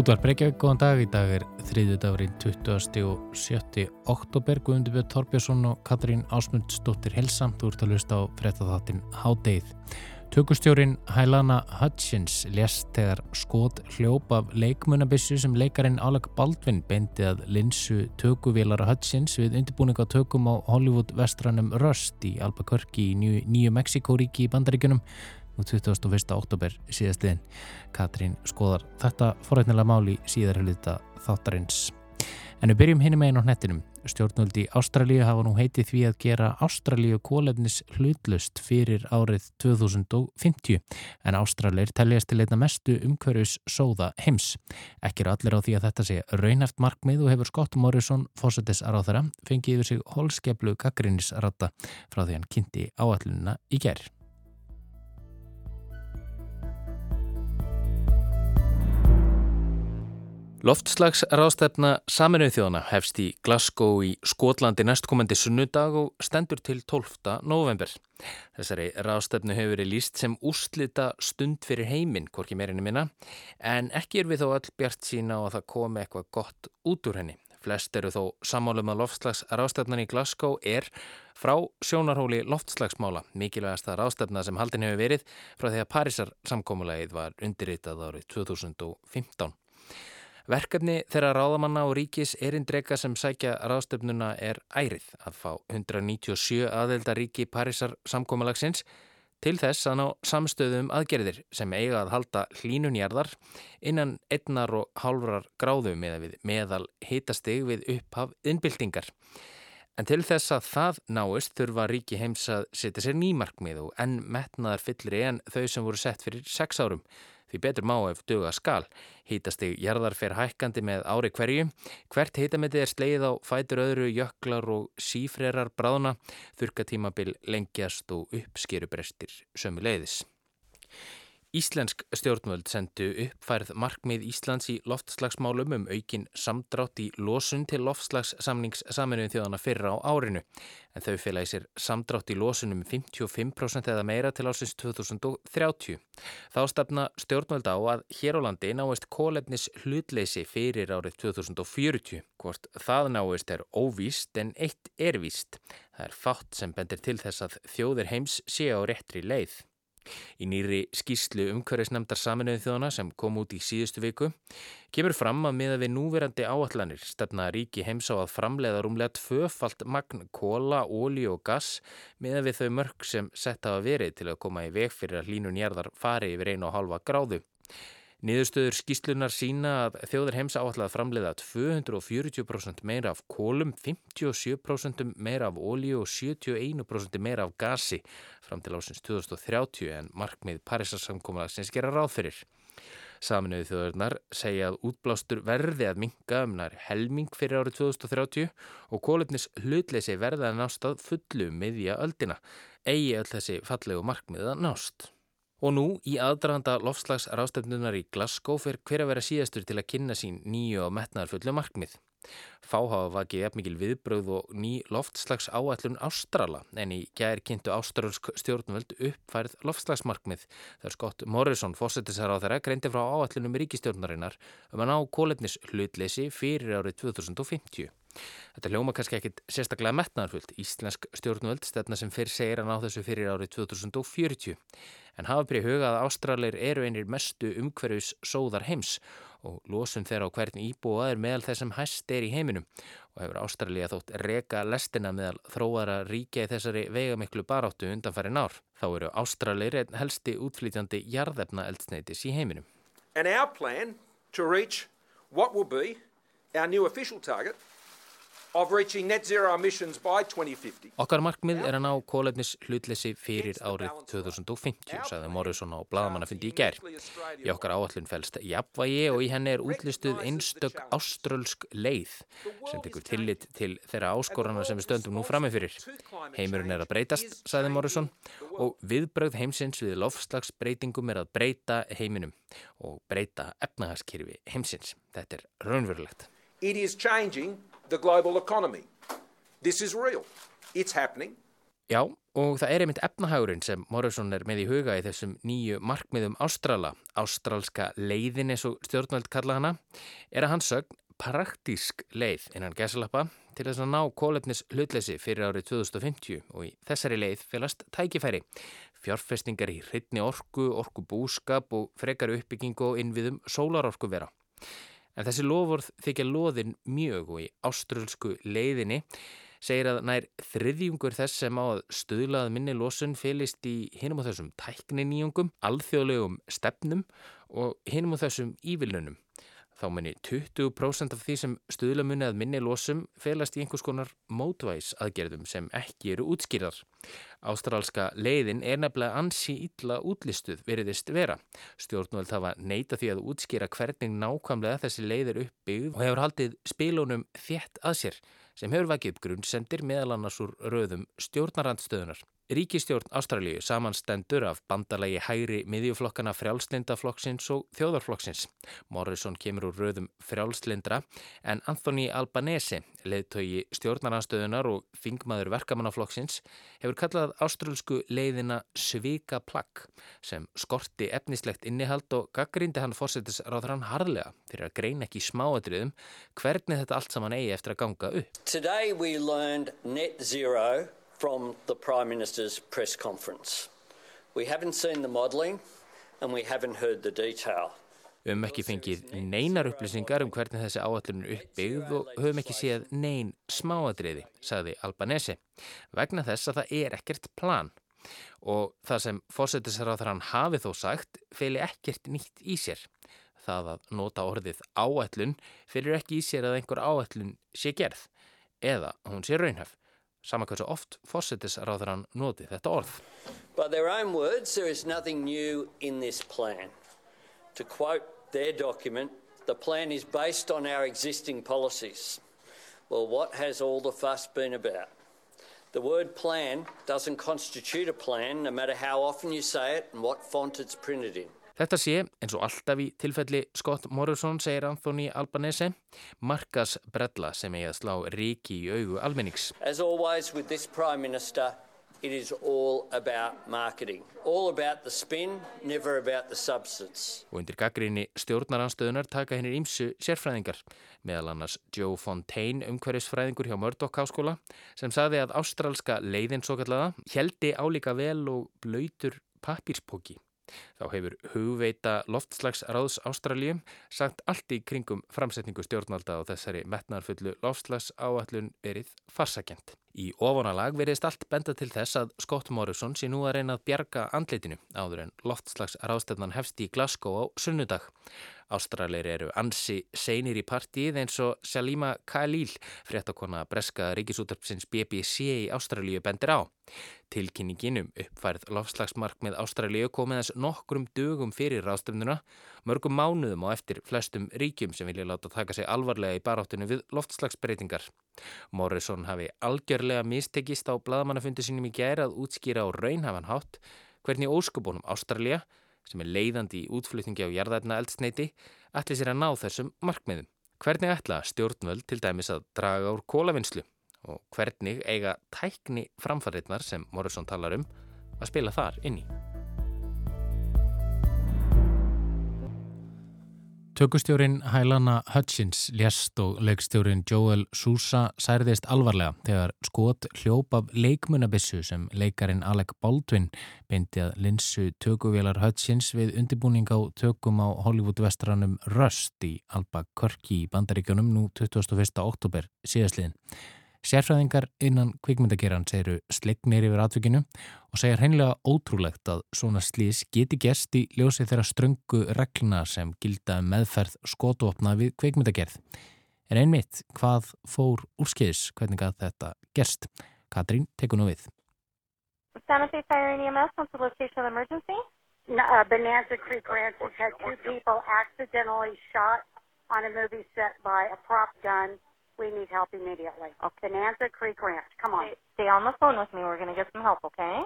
Útvar Breykjavík, góðan dag. Í dag er þriðju dagurinn 20. og 7. oktober. Guðmundur Björn Torbjörnsson og Katrín Ásmundsdóttir Helsamt. Þú ert að lusta á frettatháttin Hádeið. Tökustjórin Hælana Hutchins lést þegar skot hljóp af leikmunabissu sem leikarin Alec Baldwin beindi að linsu tökuvélara Hutchins við undirbúninga tökum á Hollywood vestranum Rust í Albuquerque í Nýju Mexikoríki í Bandaríkunum og 21. oktober síðastliðin. Katrín skoðar þetta forrætnilega máli síðar hluta þáttarins. En við byrjum hinn með einu á hnettinum. Stjórnvöldi Ástralíu hafa nú heitið því að gera Ástralíu kólefnis hlutlust fyrir árið 2050 en Ástralir teljast til einna mestu umhverjus sóða heims. Ekki er allir á því að þetta sé raunæft markmið og hefur Scott Morrison, fósettis aðráþara, fengið yfir sig holskeplu gaggrinnisratta frá því hann kynnti áallununa í gerð. Loftslagsráðstefna Saminuð þjóðana hefst í Glasgow í Skotlandi næstkomandi sunnudag og stendur til 12. november. Þessari ráðstefnu hefur verið líst sem úrslita stund fyrir heiminn, hvorki meirinni minna, en ekki er við þó öll bjart sína og að það komi eitthvað gott út úr henni. Flest eru þó samálum að loftslagsráðstefnan í Glasgow er frá sjónarhóli loftslagsmála, mikilvægasta ráðstefna sem haldin hefur verið frá því að Parísar samkómulegið var undirritað árið 2015. Verkefni þeirra ráðamanna og ríkis erindrega sem sækja ráðstöfnuna er ærið að fá 197 aðeldaríki Parísar samkómalagsins til þess að ná samstöðum aðgerðir sem eiga að halda hlínunjarðar innan einnar og hálfrar gráðu meðal hitastig við upphaf innbyltingar. En til þess að það náist þurfa ríki heims að setja sér nýmarkmið og enn metnaðar fyllri en þau sem voru sett fyrir sex árum Því betur má ef döga skal. Hítasti jarðar fer hækkandi með ári hverju. Hvert hítamiti er sleið á fætur öðru jöklar og sífrerar bráðna. Þurkatímabil lengjast og uppskerubrestir sömu leiðis. Íslensk stjórnvöld sendu uppfærð markmið Íslands í loftslagsmálum um aukin samdrátt í losun til loftslagssamnings saminuðin þjóðana fyrra á árinu. En þau fylgja í sér samdrátt í losun um 55% eða meira til ásins 2030. Þá stefna stjórnvöld á að hér á landi náist kólefnis hlutleysi fyrir árið 2040. Hvort það náist er óvíst en eitt er víst. Það er fátt sem bendir til þess að þjóðir heims sé á réttri leið. Í nýri skýslu umhverfisnemdar saminuðið þjóðana sem kom út í síðustu viku kemur fram að miða við núverandi áallanir stefna ríki heims á að framleiða rúmlega tvöfalt magn kóla, óli og gass miða við þau mörg sem sett hafa verið til að koma í veg fyrir að hlínun jærðar fari yfir einu og halva gráðu. Niðurstöður skýslunar sína að þjóður heims áallega framleiða 240% meira af kólum, 57% meira af ólíu og 71% meira af gasi fram til ásins 2030 en markmið Parísarsamkómalagsins gera ráð fyrir. Saminuðu þjóðurnar segja að útblástur verði að minga um nær helming fyrir árið 2030 og kólefnis hlutleysi verði að nást að fullu miðja öldina, eigi öll þessi fallegu markmið að nást. Og nú í aðdraðanda lofslags rástefnunar í Glasgow fyrir hver að vera síðastur til að kynna sín nýju og metnaðarfullu markmið. Fáhafa vakið efmikil viðbröð og ný loftslags áallun Ástrala en í gæri kynntu ástralsk stjórnvöld uppfærið loftslagsmarkmið þar Scott Morrison, fósettisar á þeirra, greindi frá áallunum ríkistjórnarinnar um að ná kólefnis hlutleysi fyrir árið 2050. Þetta hljóma kannski ekkit sérstaklega metnaðarfullt. Íslensk stjórnvöld stefna sem fyrr segir að ná þessu fyrir árið 2040. En hafa byrju hugað að Ástralir eru einir mestu umhverjus sóðar heims og losum þeirra á hvern íbúa er meðal þessum hæst er í heiminum og hefur Ástralja þótt reka lestina meðal þróara ríkja í þessari veigamiklu baráttu undanfæri nár. Þá eru Ástralir einn helsti útflýtjandi jarðefna eldsneitis í heiminum. And our plan to reach what will be our new official target Okkar markmið er að ná kólefnis hlutleysi fyrir árið 2050, sagði Morrison á Bladamannafundi í gerð. Í okkar áallun fælst jafnvægi og í henni er útlistuð einstök áströlsk leið sem tekur tillit til þeirra áskorana sem við stöndum nú framifyrir. Heimurinn er að breytast, sagði Morrison, og viðbröð heimsins við lofslagsbreytingum er að breyta heiminum og breyta efnahagskirfi heimsins. Þetta er raunverulegt. It is changing the global economy. This is real. It's happening. Já, Og það er einmitt efnahagurinn sem Morrison er með í huga í þessum nýju markmiðum Ástrala, ástralska leiðin eins og stjórnvöld kalla hana, er að hans sögn praktísk leið innan gæsalappa til þess að ná kólefnis hlutleysi fyrir árið 2050 og í þessari leið félast tækifæri. Fjárfestingar í hrytni orku, orku búskap og frekar uppbyggingu og innviðum sólarorku vera. En þessi lofurð þykja loðin mjög og í áströlsku leiðinni segir að nær þriðjungur þess sem á að stuðlað minni losun fylist í hinum og þessum tækniníjungum, alþjóðlegum stefnum og hinum og þessum ívilunum. Þá muni 20% af því sem stuðlamunni að minni losum felast í einhvers konar mótvæs aðgerðum sem ekki eru útskýrar. Ástrálska leiðin er nefnilega ansi illa útlistuð veriðist vera. Stjórnvöld hafa neita því að útskýra hvernig nákvæmlega þessi leið er uppbyggð og hefur haldið spilunum þétt að sér sem hefur vakið upp grunnsendir meðal annars úr röðum stjórnarandstöðunar. Ríkistjórn Ástralíu samanstendur af bandalagi hægri miðjuflokkana frjálslindaflokksins og þjóðarflokksins. Morrison kemur úr röðum frjálslindra en Anthony Albanese, leðtögi stjórnaranstöðunar og fingmaður verkamannaflokksins, hefur kallað ástralsku leiðina Svika plagg sem skorti efnislegt innihald og gaggrindi hann fórsetis ráður hann harðlega fyrir að greina ekki smáadriðum hvernig þetta allt saman eigi eftir að ganga upp. From the Prime Minister's press conference. We haven't seen the modelling and we haven't heard the detail. Við höfum ekki fengið neinar upplýsingar um hvernig þessi áallun er uppbyggð og höfum ekki séð nein smáadriði, sagði Albanese, vegna þess að það er ekkert plan. Og það sem fórsetisráður hann hafi þó sagt, feili ekkert nýtt í sér. Það að nota orðið áallun fyrir ekki í sér að einhver áallun sé gerð, eða hún sé raunhaf. Sama hversu oft fósittisráðurann noti þetta orð. By their own words, there is nothing new in this plan. To quote their document, the plan is based on our existing policies. Well, what has all the fuss been about? The word plan doesn't constitute a plan no matter how often you say it and what font it's printed in. Þetta sé, eins og alltaf í tilfelli Scott Morrison, segir Anthony Albanese, markas brella sem eigi að slá ríki í augu almennings. As always with this Prime Minister, it is all about marketing. All about the spin, never about the substance. Og undir gaggrinni stjórnaranstöðunar taka hennir ímsu sérfræðingar, meðal annars Joe Fontaine, umhverfisfræðingur hjá Murdoch Háskóla, sem saði að ástralska leiðin svo kallaða heldi álíka vel og blöytur papírspóki. Þá hefur hugveita loftslagsráðs Ástralju sagt allt í kringum framsetningu stjórnvalda á þessari metnarfullu loftslags áallun verið farsakent. Í ofonalag verðist allt benda til þess að Scott Morrison sé nú að reyna að bjarga andleitinu áður en loftslagsráðstefnan hefst í Glasgow á sunnudag. Ástralir eru ansi seinir í partíð eins og Salima Khalil, fréttakona breska ríkisútarpsins BBC í Ástralíu bendir á. Tilkynningin um uppfærið lofslagsmark með Ástralíu komið þess nokkrum dögum fyrir ráðstöfnuna, mörgum mánuðum og eftir flestum ríkjum sem vilja láta taka sig alvarlega í baráttinu við loftslagsbreytingar. Morrison hafi algjörlega mistekist á bladamannafundi sínum í gæri að útskýra á raunhafanhátt hvernig óskubónum Ástralja, sem er leiðandi í útflutningi á jarðarna eldsneiti, ætli sér að ná þessum markmiðum. Hvernig ætla stjórnvöld til dæmis að draga úr kólavinnslu? og hvernig eiga tækni framfæriðnar sem Morrison talar um að spila þar inn í. Tökustjórin Hælana Hutchins lést og leikstjórin Joel Sousa særðist alvarlega þegar skot hljóp af leikmunabissu sem leikarin Alec Baldwin beindi að linsu tökuvélar Hutchins við undirbúning á tökum á Hollywood-vestranum Rust í Albuquerque í bandaríkjunum nú 21. oktober síðastliðin. Sérfræðingar innan kvikmyndagerans eru slegnir yfir atvikinu og segja hreinlega ótrúlegt að svona slís geti gerst í ljósi þeirra ströngu regluna sem gilda um meðferð skotuopna við kvikmyndagerð. En einmitt, hvað fór úrskeiðis hvernig að þetta gerst? Katrín, teku nú við. Fire and EMS, what's the location of emergency? No, uh, Bonanza Creek Ranch has had two people accidentally shot on a movie set by a prop gun We need help immediately. Okay. Bonanza Creek Ranch. Come on. Stay on the phone with me. We're going to get some help, okay?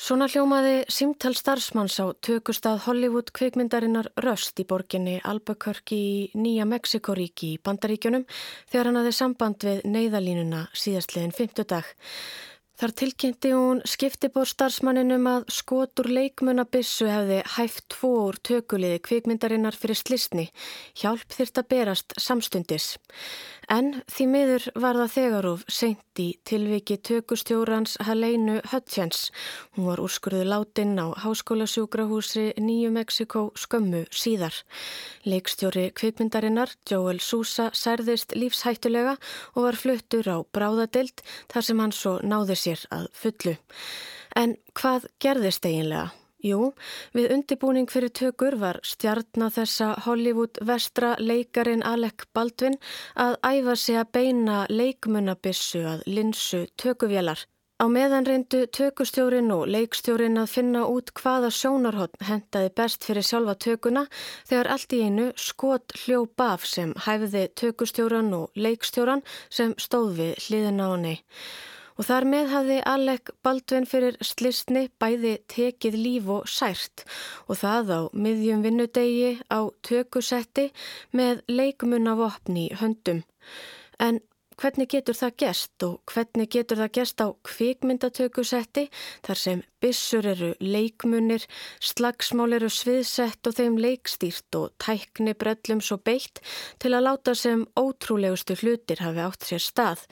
Svona hljómaði símtal starfsmanns á tökustað Hollywood kvikmyndarinnar Röst í borginni Albuquerque í Nýja Mexikoríki í Bandaríkjunum þegar hann hafði samband við neyðalínuna síðastliðin 50 dag. Þar tilkynnti hún skiptibórstarfsmanninum að skotur leikmunabissu hefði hæft tvo úr tökuliði kvikmyndarinnar fyrir slisni. Hjálp þyrst að berast samstundis. En því miður var það þegar of seint í tilviki tökustjórans Helenu Hutchins. Hún var úrskurðu látin á Háskólasjúkrahúsi Nýju Mexiko skömmu síðar. Leikstjóri kvikmyndarinnar Joel Sousa særðist lífshættulega og var fluttur á bráðadild þar sem hann svo náði sér að fullu. En hvað gerðist eiginlega? Jú, við undibúning fyrir tökur var stjarnar þessa Hollywood vestra leikarin Alec Baldwin að æfa sig að beina leikmunabissu að linsu tökuvélar. Á meðan reyndu tökustjórin og leikstjórin að finna út hvaða sjónarhótt hendaði best fyrir sjálfa tökuna þegar allt í einu skot hljóp af sem hæfði tökustjóran og leikstjóran sem stóð við hliðina á henni. Og þar með hafði Alec Baldwin fyrir slistni bæði tekið líf og sært og það á miðjum vinnudegi á tökusetti með leikmunna vopni í höndum. En hvernig getur það gest og hvernig getur það gest á kvikmyndatökusetti þar sem bissur eru leikmunir, slagsmál eru sviðsett og þeim leikstýrt og tækni brellum svo beitt til að láta sem ótrúlegustu hlutir hafi átt sér stað.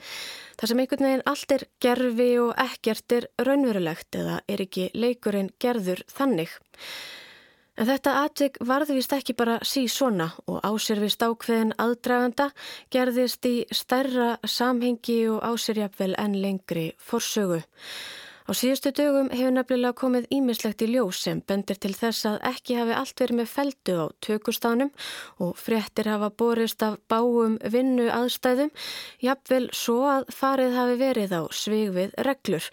Það sem einhvern veginn allt er gerfi og ekkert er raunverulegt eða er ekki leikurinn gerður þannig. En þetta atvik varðvist ekki bara sí svona og ásérfist ákveðin aðdraganda gerðist í stærra samhengi og ásérjapvel en lengri forsögu. Á síðustu dögum hefur nefnilega komið ímislegt í ljós sem bendir til þess að ekki hafi allt verið með feldu á tökustánum og fréttir hafa borist af báum vinnu aðstæðum, jafnvel svo að farið hafi verið á svig við reglur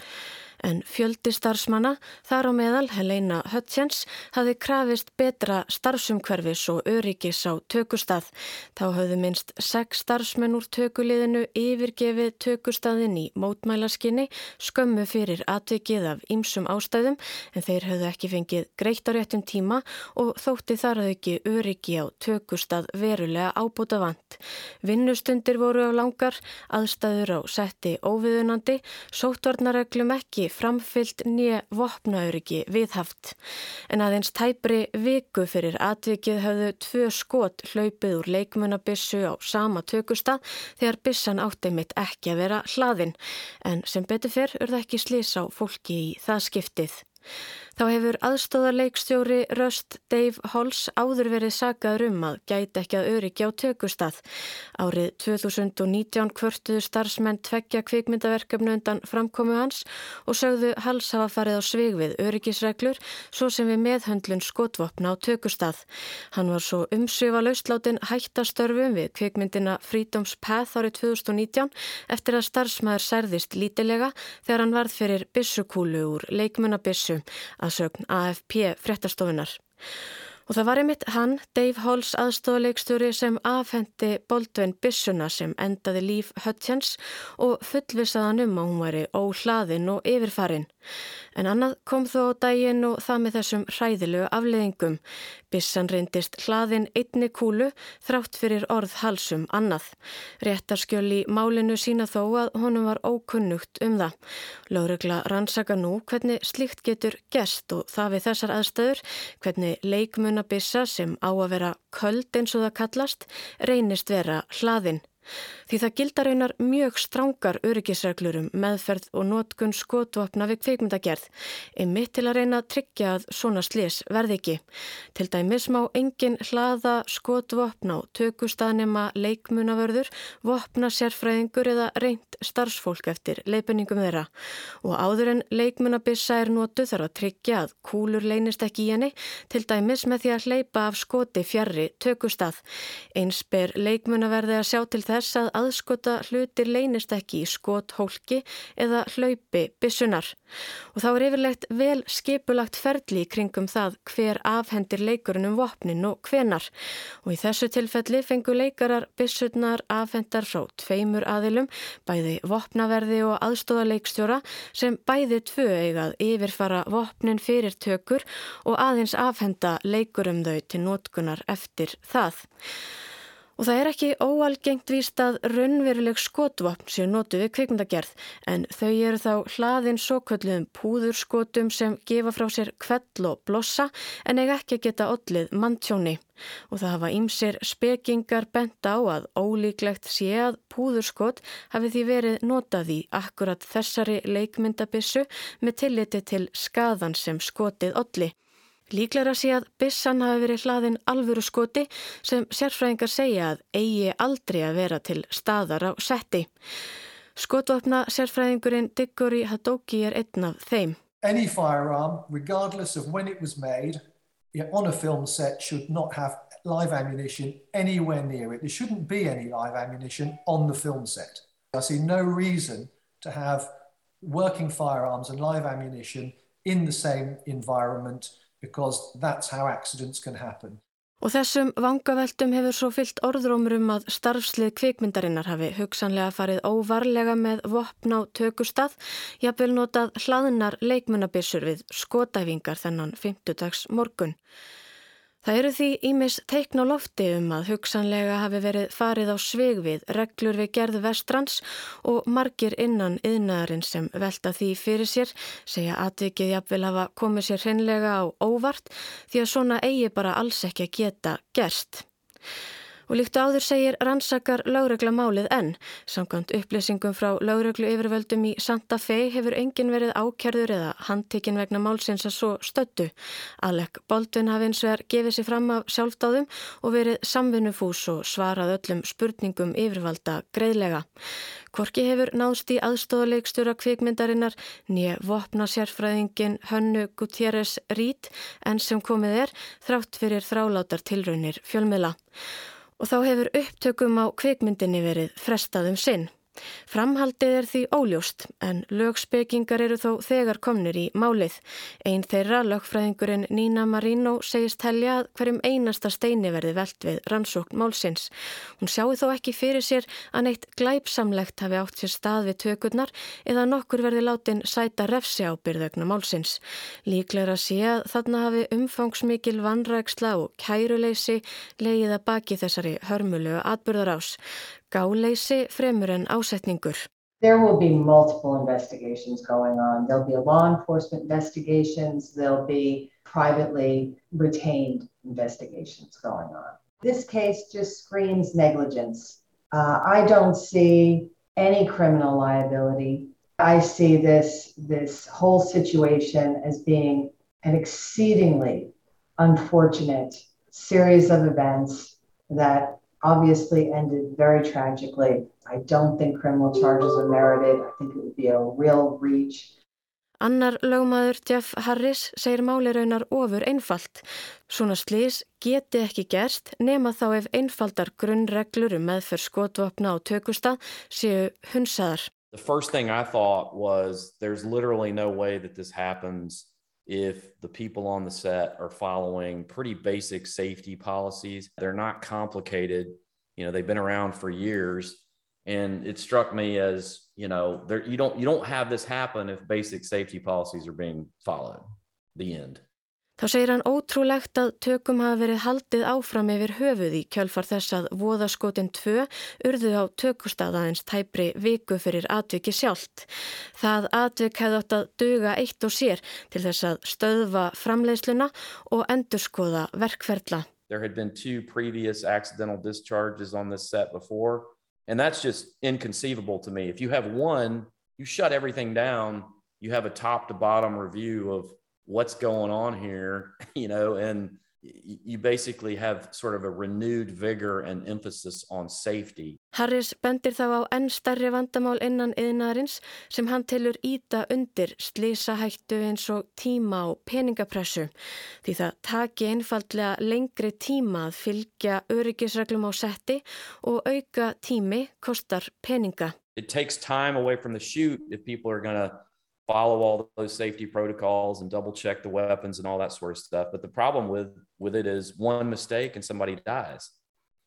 en fjöldi starfsmanna, þar á meðal Helena Hutchins, hafi krafist betra starfsumhverfis og öryggis á tökustað. Þá hafði minst sex starfsmenn úr tökuliðinu yfirgefið tökustadin í mótmælaskinni skömmu fyrir atvikið af ýmsum ástæðum en þeir hafði ekki fengið greitt á réttum tíma og þótti þar að ekki öryggi á tökustad verulega ábúta vant. Vinnustundir voru á langar, aðstæður á setti óviðunandi, sótvarnareglum ekki framfyllt nýja vopnauriki viðhaft. En aðeins tæpri viku fyrir atvikið höfðu tvö skot hlaupið úr leikmunabissu á sama tökusta þegar bissan átti mitt ekki að vera hlaðin. En sem betur fyrr urða ekki slís á fólki í það skiptið. Þá hefur aðstóðarleikstjóri Röst Dave Halls áður verið sagaður um að gæti ekki að öryggi á tökustað. Árið 2019 kvörtuðu starfsmenn tveggja kvikmyndaverkefnu undan framkomu hans og sögðu Halls hafa farið á svig við öryggisreglur svo sem við meðhöndlun skotvopna á tökustað. Hann var svo umsvifa laustlátin hættastörfum við kvikmyndina Freedom's Path árið 2019 eftir að starfsmæður særðist lítilega þegar hann varð fyrir bissukúlu úr leikmunabissu að sögn AFP fréttastofunar. Og það var einmitt hann, Dave Halls aðstofaleikstjóri sem afhendi Boldvin Bissuna sem endaði líf Hutchins og fullvisaðan um að hún væri óhlaðin og yfirfarin. En annað kom þó á daginn og það með þessum hræðilegu afleðingum. Bissan reyndist hlaðin einni kúlu þrátt fyrir orð halsum annað. Réttarskjöl í málinu sína þó að honum var ókunnugt um það. Láregla rannsaka nú hvernig slikt getur gerst og það við þessar aðstöður, hvernig leikmunabissa sem á að vera köld eins og það kallast, reynist vera hlaðin. Því það gildar einar mjög strángar öryggisreglur um meðferð og nótkun skotvapna við kveikmyndagerð, einmitt til að reyna að tryggja að svona slis verði ekki. Til dæmis má engin hlaða skotvapna og tökustaðnema leikmunavörður, vopna sérfræðingur eða reynd starfsfólk eftir leipenningum þeirra. Og áður en leikmunabissa er nótu þarf að tryggja að kúlur leynist ekki í henni, til dæmis með því að hleypa af skoti fjarrri tökustað. Eins ber leikmunaverði að sjá til þess að aðskota hlutir leynist ekki í skot hólki eða hlaupi bissunar. Og þá er yfirlegt vel skipulagt ferli í kringum það hver afhendir leikurinn um vopnin og hvenar. Og í þessu tilfelli fengu leikarar bissunar afhendar frá tveimur aðilum, bæði vopnaverði og aðstóðaleikstjóra sem bæði tvö eigað yfirfara vopnin fyrir tökur og aðeins afhenda leikurum þau til nótkunar eftir það. Og það er ekki óalgengt víst að raunveruleg skotvapn séu nótu við kvikmyndagerð en þau eru þá hlaðin svo kölluðum púðurskotum sem gefa frá sér kvell og blossa en eiga ekki að geta ollið manntjóni. Og það hafa ímsir spekingar bent á að ólíklegt sé að púðurskot hafi því verið notað í akkurat þessari leikmyndabissu með tilliti til skadan sem skotið olli. Líklar að sé að bissan hafi verið hlaðin alvöru skoti sem sérfræðingar segja að eigi aldrei að vera til staðar á setti. Skotvapna sérfræðingurinn Diggory Hadoki er einn af þeim. Any firearm, regardless of when it was made, on a film set should not have live ammunition anywhere near it. There shouldn't be any live ammunition on the film set. I see no reason to have working firearms and live ammunition in the same environment because that's how accidents can happen. Og þessum vangaveltum hefur svo fyllt orðrómur um að starfslið kvikmyndarinnar hafi hugsanlega farið óvarlega með vopn á tökustad, jafnvel notað hlaðnar leikmunabissur við skotæfingar þennan 50 dags morgun. Það eru því ímis teikn á lofti um að hugsanlega hafi verið farið á svig við reglur við gerðu vestrans og margir innan yðnaðarinn sem velta því fyrir sér segja atvikið jafnvel hafa komið sér hreinlega á óvart því að svona eigi bara alls ekki að geta gerst. Og líkt áður segir rannsakar lögregla málið enn. Samkvæmt upplýsingum frá lögreglu yfirvöldum í Santa Fe hefur engin verið ákerður eða handtekinn vegna málsins að svo stöttu. Alec Baldwin hafi eins er gefið sér fram af sjálfdáðum og verið samvinnufús og svarað öllum spurningum yfirvalda greiðlega. Korki hefur náðst í aðstóðuleikstjóra kvikmyndarinnar nýja vopna sérfræðingin Hönnu Gutierrez Reed en sem komið er þrátt fyrir þrálátar tilraunir fjölmiðla og þá hefur upptökum á kvikmyndinni verið frestað um sinn. Framhaldið er því óljóst en lögspekingar eru þó þegar komnir í málið. Einn þeirra, lögfræðingurinn Nína Marino, segist helja að hverjum einasta steini verði velt við rannsókn málsins. Hún sjáu þó ekki fyrir sér að neitt glæpsamlegt hafi átt sér stað við tökurnar eða nokkur verði látin sæta refsi á byrðögna málsins. Líklega sé að þarna hafi umfangsmikil vanræksla og kæruleysi leiðið að baki þessari hörmulegu atbyrðarás. Gáleysi fremur en ásetningur. There will be multiple investigations going on. There'll be law enforcement investigations. There'll be privately retained investigations going on. This case just screams negligence. Uh, I don't see any criminal liability. I see this, this whole situation as being an exceedingly unfortunate series of events that obviously ended very tragically. I don't think criminal charges are merited. I think it would be a real reach. Annar lögmaður Jeff Harris segir máli raunar ofur einfalt. Svona slís geti ekki gerst nema þá ef einfaldar grunnreglur um meðferð skotvapna á tökustad séu hunsaðar. The first thing I thought was there's literally no way that this happens if the people on the set are following pretty basic safety policies. They're not complicated. You know, they've been around for years. And it struck me as, you know, there you don't you don't have this happen if basic safety policies are being followed. The end. Þá segir hann ótrúlegt að tökum hafa verið haldið áfram yfir höfuð í kjölfar þess að voðaskotin 2 urðu á tökustadaðins tæpri viku fyrir atviki sjálft. Það atvik hefði átt að duga eitt og sér til þess að stöðva framleiðsluna og endurskoða verkferðla. There had been two previous accidental discharges on this set before and that's just inconceivable to me. If you have one, you shut everything down, you have a top to bottom review of what's going on here, you know, and you basically have sort of a renewed vigor and emphasis on safety. Harris bendir þá á enn starri vandamál innan yðnaðarins sem hann telur íta undir slísahættu eins og tíma og peningapressu því það taki einfallega lengri tíma að fylgja öryggisreglum á setti og auka tími kostar peninga. It takes time away from the shoot if people are going to follow all those safety protocols and double check the weapons and all that sort of stuff. But the problem with with it is one mistake and somebody dies.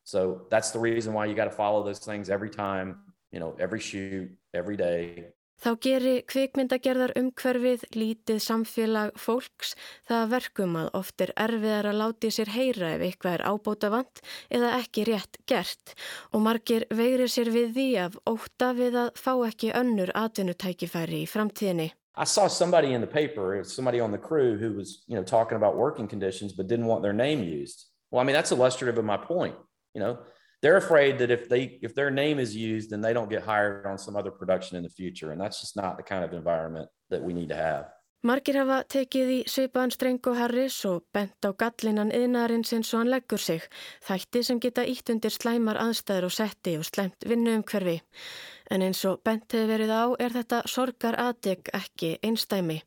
So that's the reason why you got to follow those things every time, you know, every shoot, every day. Þá geri kvikmyndagerðar umhverfið lítið samfélag fólks það verkum að oft er erfiðar að láti sér heyra ef eitthvað er ábóta vant eða ekki rétt gert og margir veigri sér við því af óta við að fá ekki önnur atvinnutækifæri í framtíðinni. I saw somebody in the paper, somebody on the crew who was, you know, talking about working conditions but didn't want their name used. Well, I mean, that's illustrative of my point, you know. They're afraid that if they if their name is used then they don't get hired on some other production in the future and that's just not the kind of environment that we need to have. Margir hafa tekið í svipaðan streng og Harris og bent á gallinan yðnarinn sinns og hann leggur sig, þætti sem geta ítt undir slæmar aðstæður og setti og slæmt vinnu um hverfi. En eins og bent hefur verið á er þetta sorgar aðdeg ekki einstæmi.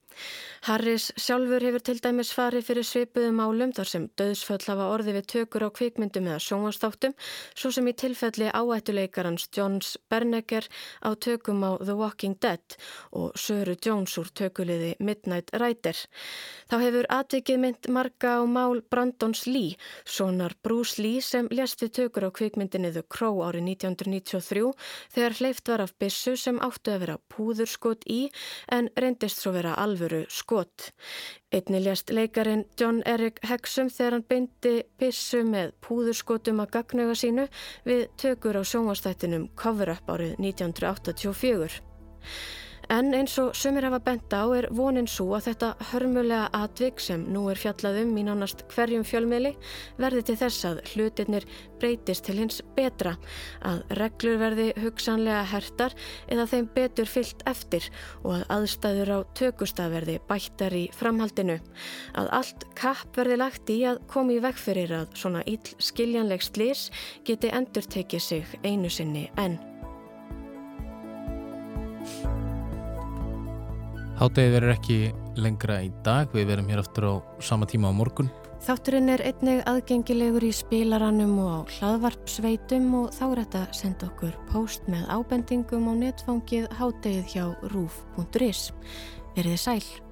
Harris sjálfur hefur til dæmis farið fyrir svipuðum álum þar sem döðsföll hafa orði við tökur á kvikmyndum eða sjónvastáttum svo sem í tilfelli áættuleikarans Johns Bernegger á tökum á The Walking Dead og Söru Jones úr tökuliði Midnight Rider. Þá hefur atvikið mynd marga á mál Brandons Lee, sonar Bruce Lee sem lést við tökur á kvikmyndinni The Crow árið 1993 þegar hleyft var af bissu sem áttu að vera púðurskot í en reyndist svo vera alveg alvöru skot. Einni ljast leikarin John Eric Hexum þegar hann byndi pissu með púðurskotum að gagnauga sínu við tökur á sjónvastættinum Cover-Up árið 1984. En eins og sömur hafa bent á er vonin svo að þetta hörmulega atvik sem nú er fjallað um í nánast hverjum fjölmiðli verði til þess að hlutirnir breytist til hins betra, að reglur verði hugsanlega hertar eða þeim betur fyllt eftir og að aðstæður á tökustaf verði bættar í framhaldinu, að allt kapp verði lagt í að komi í veg fyrir að svona íll skiljanleg slis geti endur tekið sig einu sinni enn. Háttegið verður ekki lengra í dag, við verum hér aftur á sama tíma á morgun. Þátturinn er einnig aðgengilegur í spilaranum og á hlaðvarpsveitum og þá er þetta að senda okkur post með ábendingum á netfangið háttegið hjá rúf.is. Verðið sæl.